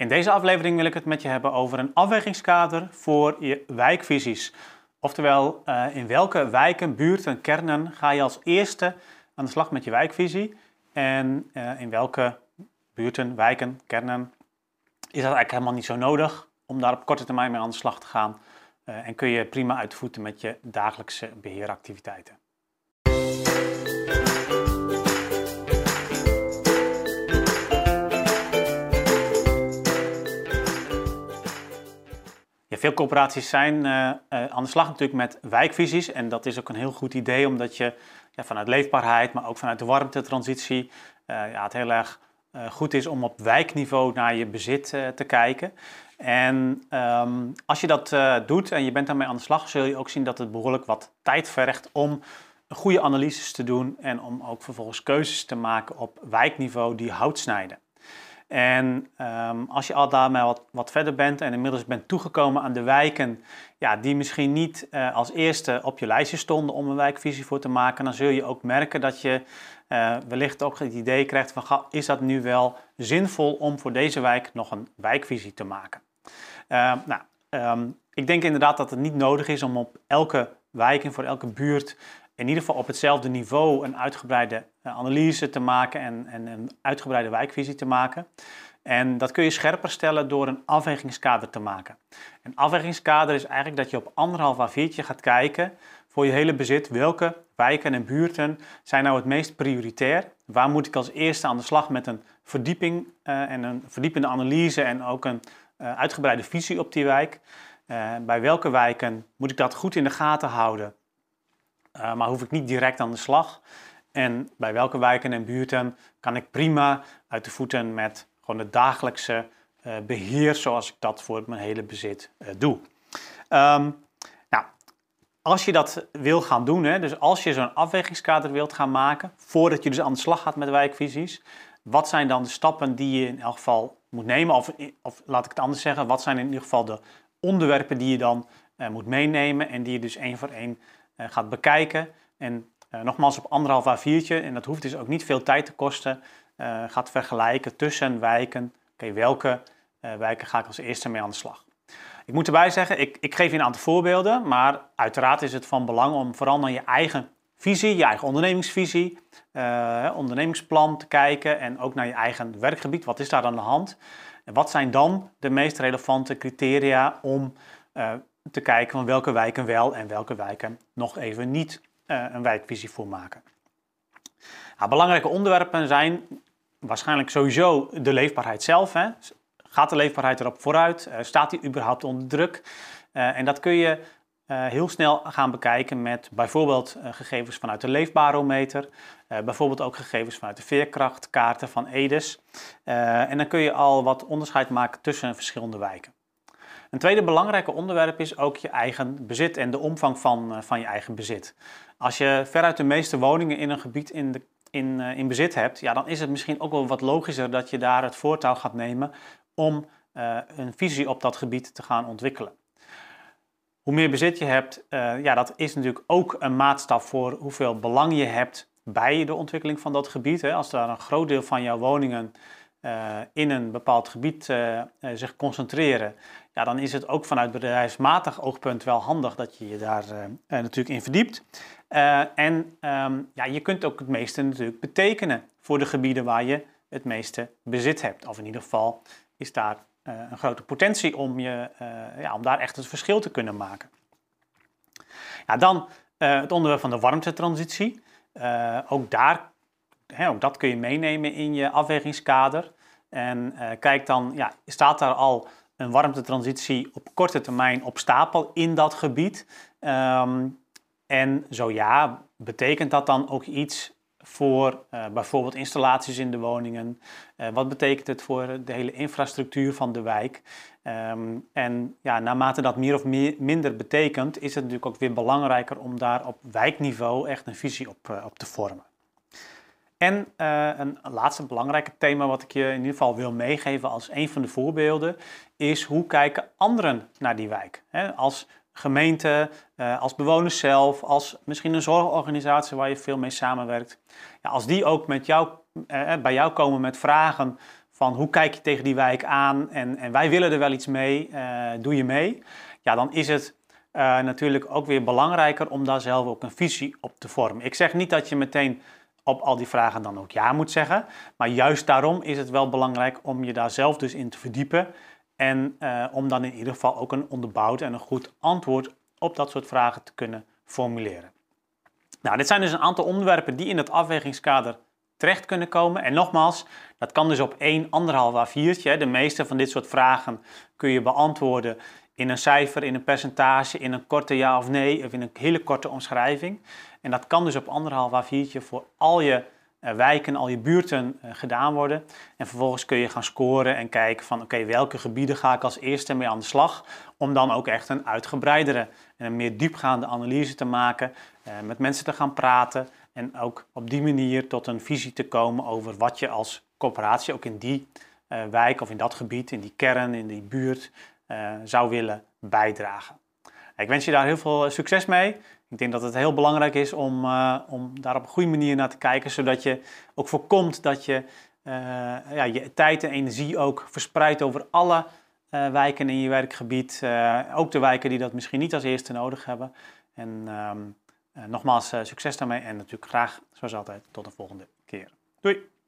In deze aflevering wil ik het met je hebben over een afwegingskader voor je wijkvisies. Oftewel, uh, in welke wijken, buurten, kernen ga je als eerste aan de slag met je wijkvisie? En uh, in welke buurten, wijken, kernen is dat eigenlijk helemaal niet zo nodig om daar op korte termijn mee aan de slag te gaan? Uh, en kun je prima uitvoeren met je dagelijkse beheeractiviteiten. Veel corporaties zijn uh, uh, aan de slag natuurlijk met wijkvisies. En dat is ook een heel goed idee, omdat je ja, vanuit leefbaarheid, maar ook vanuit de warmtetransitie, uh, ja, het heel erg goed is om op wijkniveau naar je bezit te kijken. En um, als je dat doet en je bent daarmee aan de slag, zul je ook zien dat het behoorlijk wat tijd vergt om goede analyses te doen en om ook vervolgens keuzes te maken op wijkniveau die hout snijden. En um, als je al daarmee wat, wat, verder bent en inmiddels bent toegekomen aan de wijken ja, die misschien niet uh, als eerste op je lijstje stonden om een wijkvisie voor te maken, dan zul je ook merken dat je uh, wellicht ook het idee krijgt van is dat nu wel zinvol om voor deze wijk nog een wijkvisie te maken. Uh, nou, um, ik denk inderdaad dat het niet nodig is om op elke wijk en voor elke buurt in ieder geval op hetzelfde niveau een uitgebreide eh, analyse te maken en, en een uitgebreide wijkvisie te maken. En dat kun je scherper stellen door een afwegingskader te maken. Een afwegingskader is eigenlijk dat je op anderhalf A4'tje gaat kijken voor je hele bezit. Welke wijken en buurten zijn nou het meest prioritair? Waar moet ik als eerste aan de slag met een verdieping uh, en een verdiepende analyse en ook een uh, uitgebreide visie op die wijk? Bij welke wijken moet ik dat goed in de gaten houden? Uh, maar hoef ik niet direct aan de slag. En bij welke wijken en buurten kan ik prima uit de voeten met gewoon het dagelijkse uh, beheer zoals ik dat voor mijn hele bezit uh, doe. Um, nou, als je dat wil gaan doen, hè, dus als je zo'n afwegingskader wilt gaan maken, voordat je dus aan de slag gaat met wijkvisies, wat zijn dan de stappen die je in elk geval moet nemen? Of, of laat ik het anders zeggen, wat zijn in ieder geval de onderwerpen die je dan moet meenemen en die je dus één voor één eh, gaat bekijken. En eh, nogmaals op anderhalf A4'tje, en dat hoeft dus ook niet veel tijd te kosten, eh, gaat vergelijken tussen wijken. Oké, welke wijken ga ik als eerste mee aan de slag? Ik moet erbij zeggen, ik, ik geef je een aantal voorbeelden, maar uiteraard is het van belang om vooral naar je eigen visie, je eigen ondernemingsvisie, ondernemingsplan te kijken en ook naar je eigen werkgebied. Wat is daar aan de hand? En wat zijn dan de meest relevante criteria om te kijken van welke wijken wel en welke wijken nog even niet uh, een wijkvisie voor maken. Nou, belangrijke onderwerpen zijn waarschijnlijk sowieso de leefbaarheid zelf. Hè. Gaat de leefbaarheid erop vooruit? Uh, staat die überhaupt onder druk? Uh, en dat kun je heel snel gaan bekijken met bijvoorbeeld gegevens vanuit de leefbarometer, bijvoorbeeld ook gegevens vanuit de veerkrachtkaarten van EDES. en dan kun je al wat onderscheid maken tussen verschillende wijken. Een tweede belangrijke onderwerp is ook je eigen bezit en de omvang van, uh, van je eigen bezit. Als je veruit de meeste woningen in een gebied in, de, in, uh, in bezit hebt, ja, dan is het misschien ook wel wat logischer dat je daar het voortouw gaat nemen om uh, een visie op dat gebied te gaan ontwikkelen. Hoe meer bezit je hebt, ja, dat is natuurlijk ook een maatstaf voor hoeveel belang je hebt bij de ontwikkeling van dat gebied. Hè. Als daar een groot deel van jouw woningen uh, in een bepaald gebied uh, uh, zich concentreren, ja, dan is het ook vanuit bedrijfsmatig oogpunt wel handig dat je je daar natuurlijk in verdiept. en um, ja, je kunt ook het meeste natuurlijk betekenen voor de gebieden waar je het meeste bezit hebt. Of in ieder geval is daar een grote potentie om, je, ja, om daar echt het verschil te kunnen maken. Ja, dan het onderwerp van de warmtetransitie. ook daar ook dat kun je meenemen in je afwegingskader. En uh, kijk dan, ja, staat daar al een warmtetransitie op korte termijn op stapel in dat gebied? Um, en zo ja, betekent dat dan ook iets voor uh, bijvoorbeeld installaties in de woningen? Uh, wat betekent het voor de hele infrastructuur van de wijk? Um, en ja, naarmate dat meer of minder betekent, is het natuurlijk ook weer belangrijker om daar op wijkniveau echt een visie op, op te vormen. En uh, een laatste belangrijke thema wat ik je in ieder geval wil meegeven als een van de voorbeelden is hoe kijken anderen naar die wijk. He, als gemeente, uh, als bewoners zelf, als misschien een zorgorganisatie waar je veel mee samenwerkt. Ja, als die ook met jou, uh, bij jou komen met vragen van hoe kijk je tegen die wijk aan en, en wij willen er wel iets mee, doe je mee? Ja, dan is het natuurlijk ook weer belangrijker om daar zelf ook een visie op te vormen. Ik zeg niet dat je meteen op al die vragen dan ook ja moet zeggen. Maar juist daarom is het wel belangrijk om je daar zelf dus in te verdiepen. En uh, om dan in ieder geval ook een onderbouwd en een goed antwoord op dat soort vragen te kunnen formuleren. Nou, dit zijn dus een aantal onderwerpen die in het afwegingskader terecht kunnen komen. En nogmaals, dat kan dus op één, anderhalf A4'tje. De meeste van dit soort vragen kun je beantwoorden in een cijfer, in een percentage, in een korte ja of nee of in een hele korte omschrijving. En dat kan dus op anderhalf A4'tje voor al je uh, wijken, al je buurten uh, gedaan worden. En vervolgens kun je gaan scoren en kijken van oké, welke gebieden ga ik als eerste mee aan de slag. Om dan ook echt een uitgebreidere en een meer diepgaande analyse te maken. Uh, met mensen te gaan praten. En ook op die manier tot een visie te komen over wat je als corporatie ook in die wijk of in dat gebied, in die kern, in die buurt zou willen bijdragen. Ik wens je daar heel veel succes mee. Ik denk dat het heel belangrijk is om, uh, om daar op een goede manier naar te kijken, zodat je ook voorkomt dat je ja, je tijd en energie ook verspreidt over alle wijken in je werkgebied. ook de wijken die dat misschien niet als eerste nodig hebben. En um, nogmaals, succes daarmee en natuurlijk graag, zoals altijd, tot de volgende keer. Doei!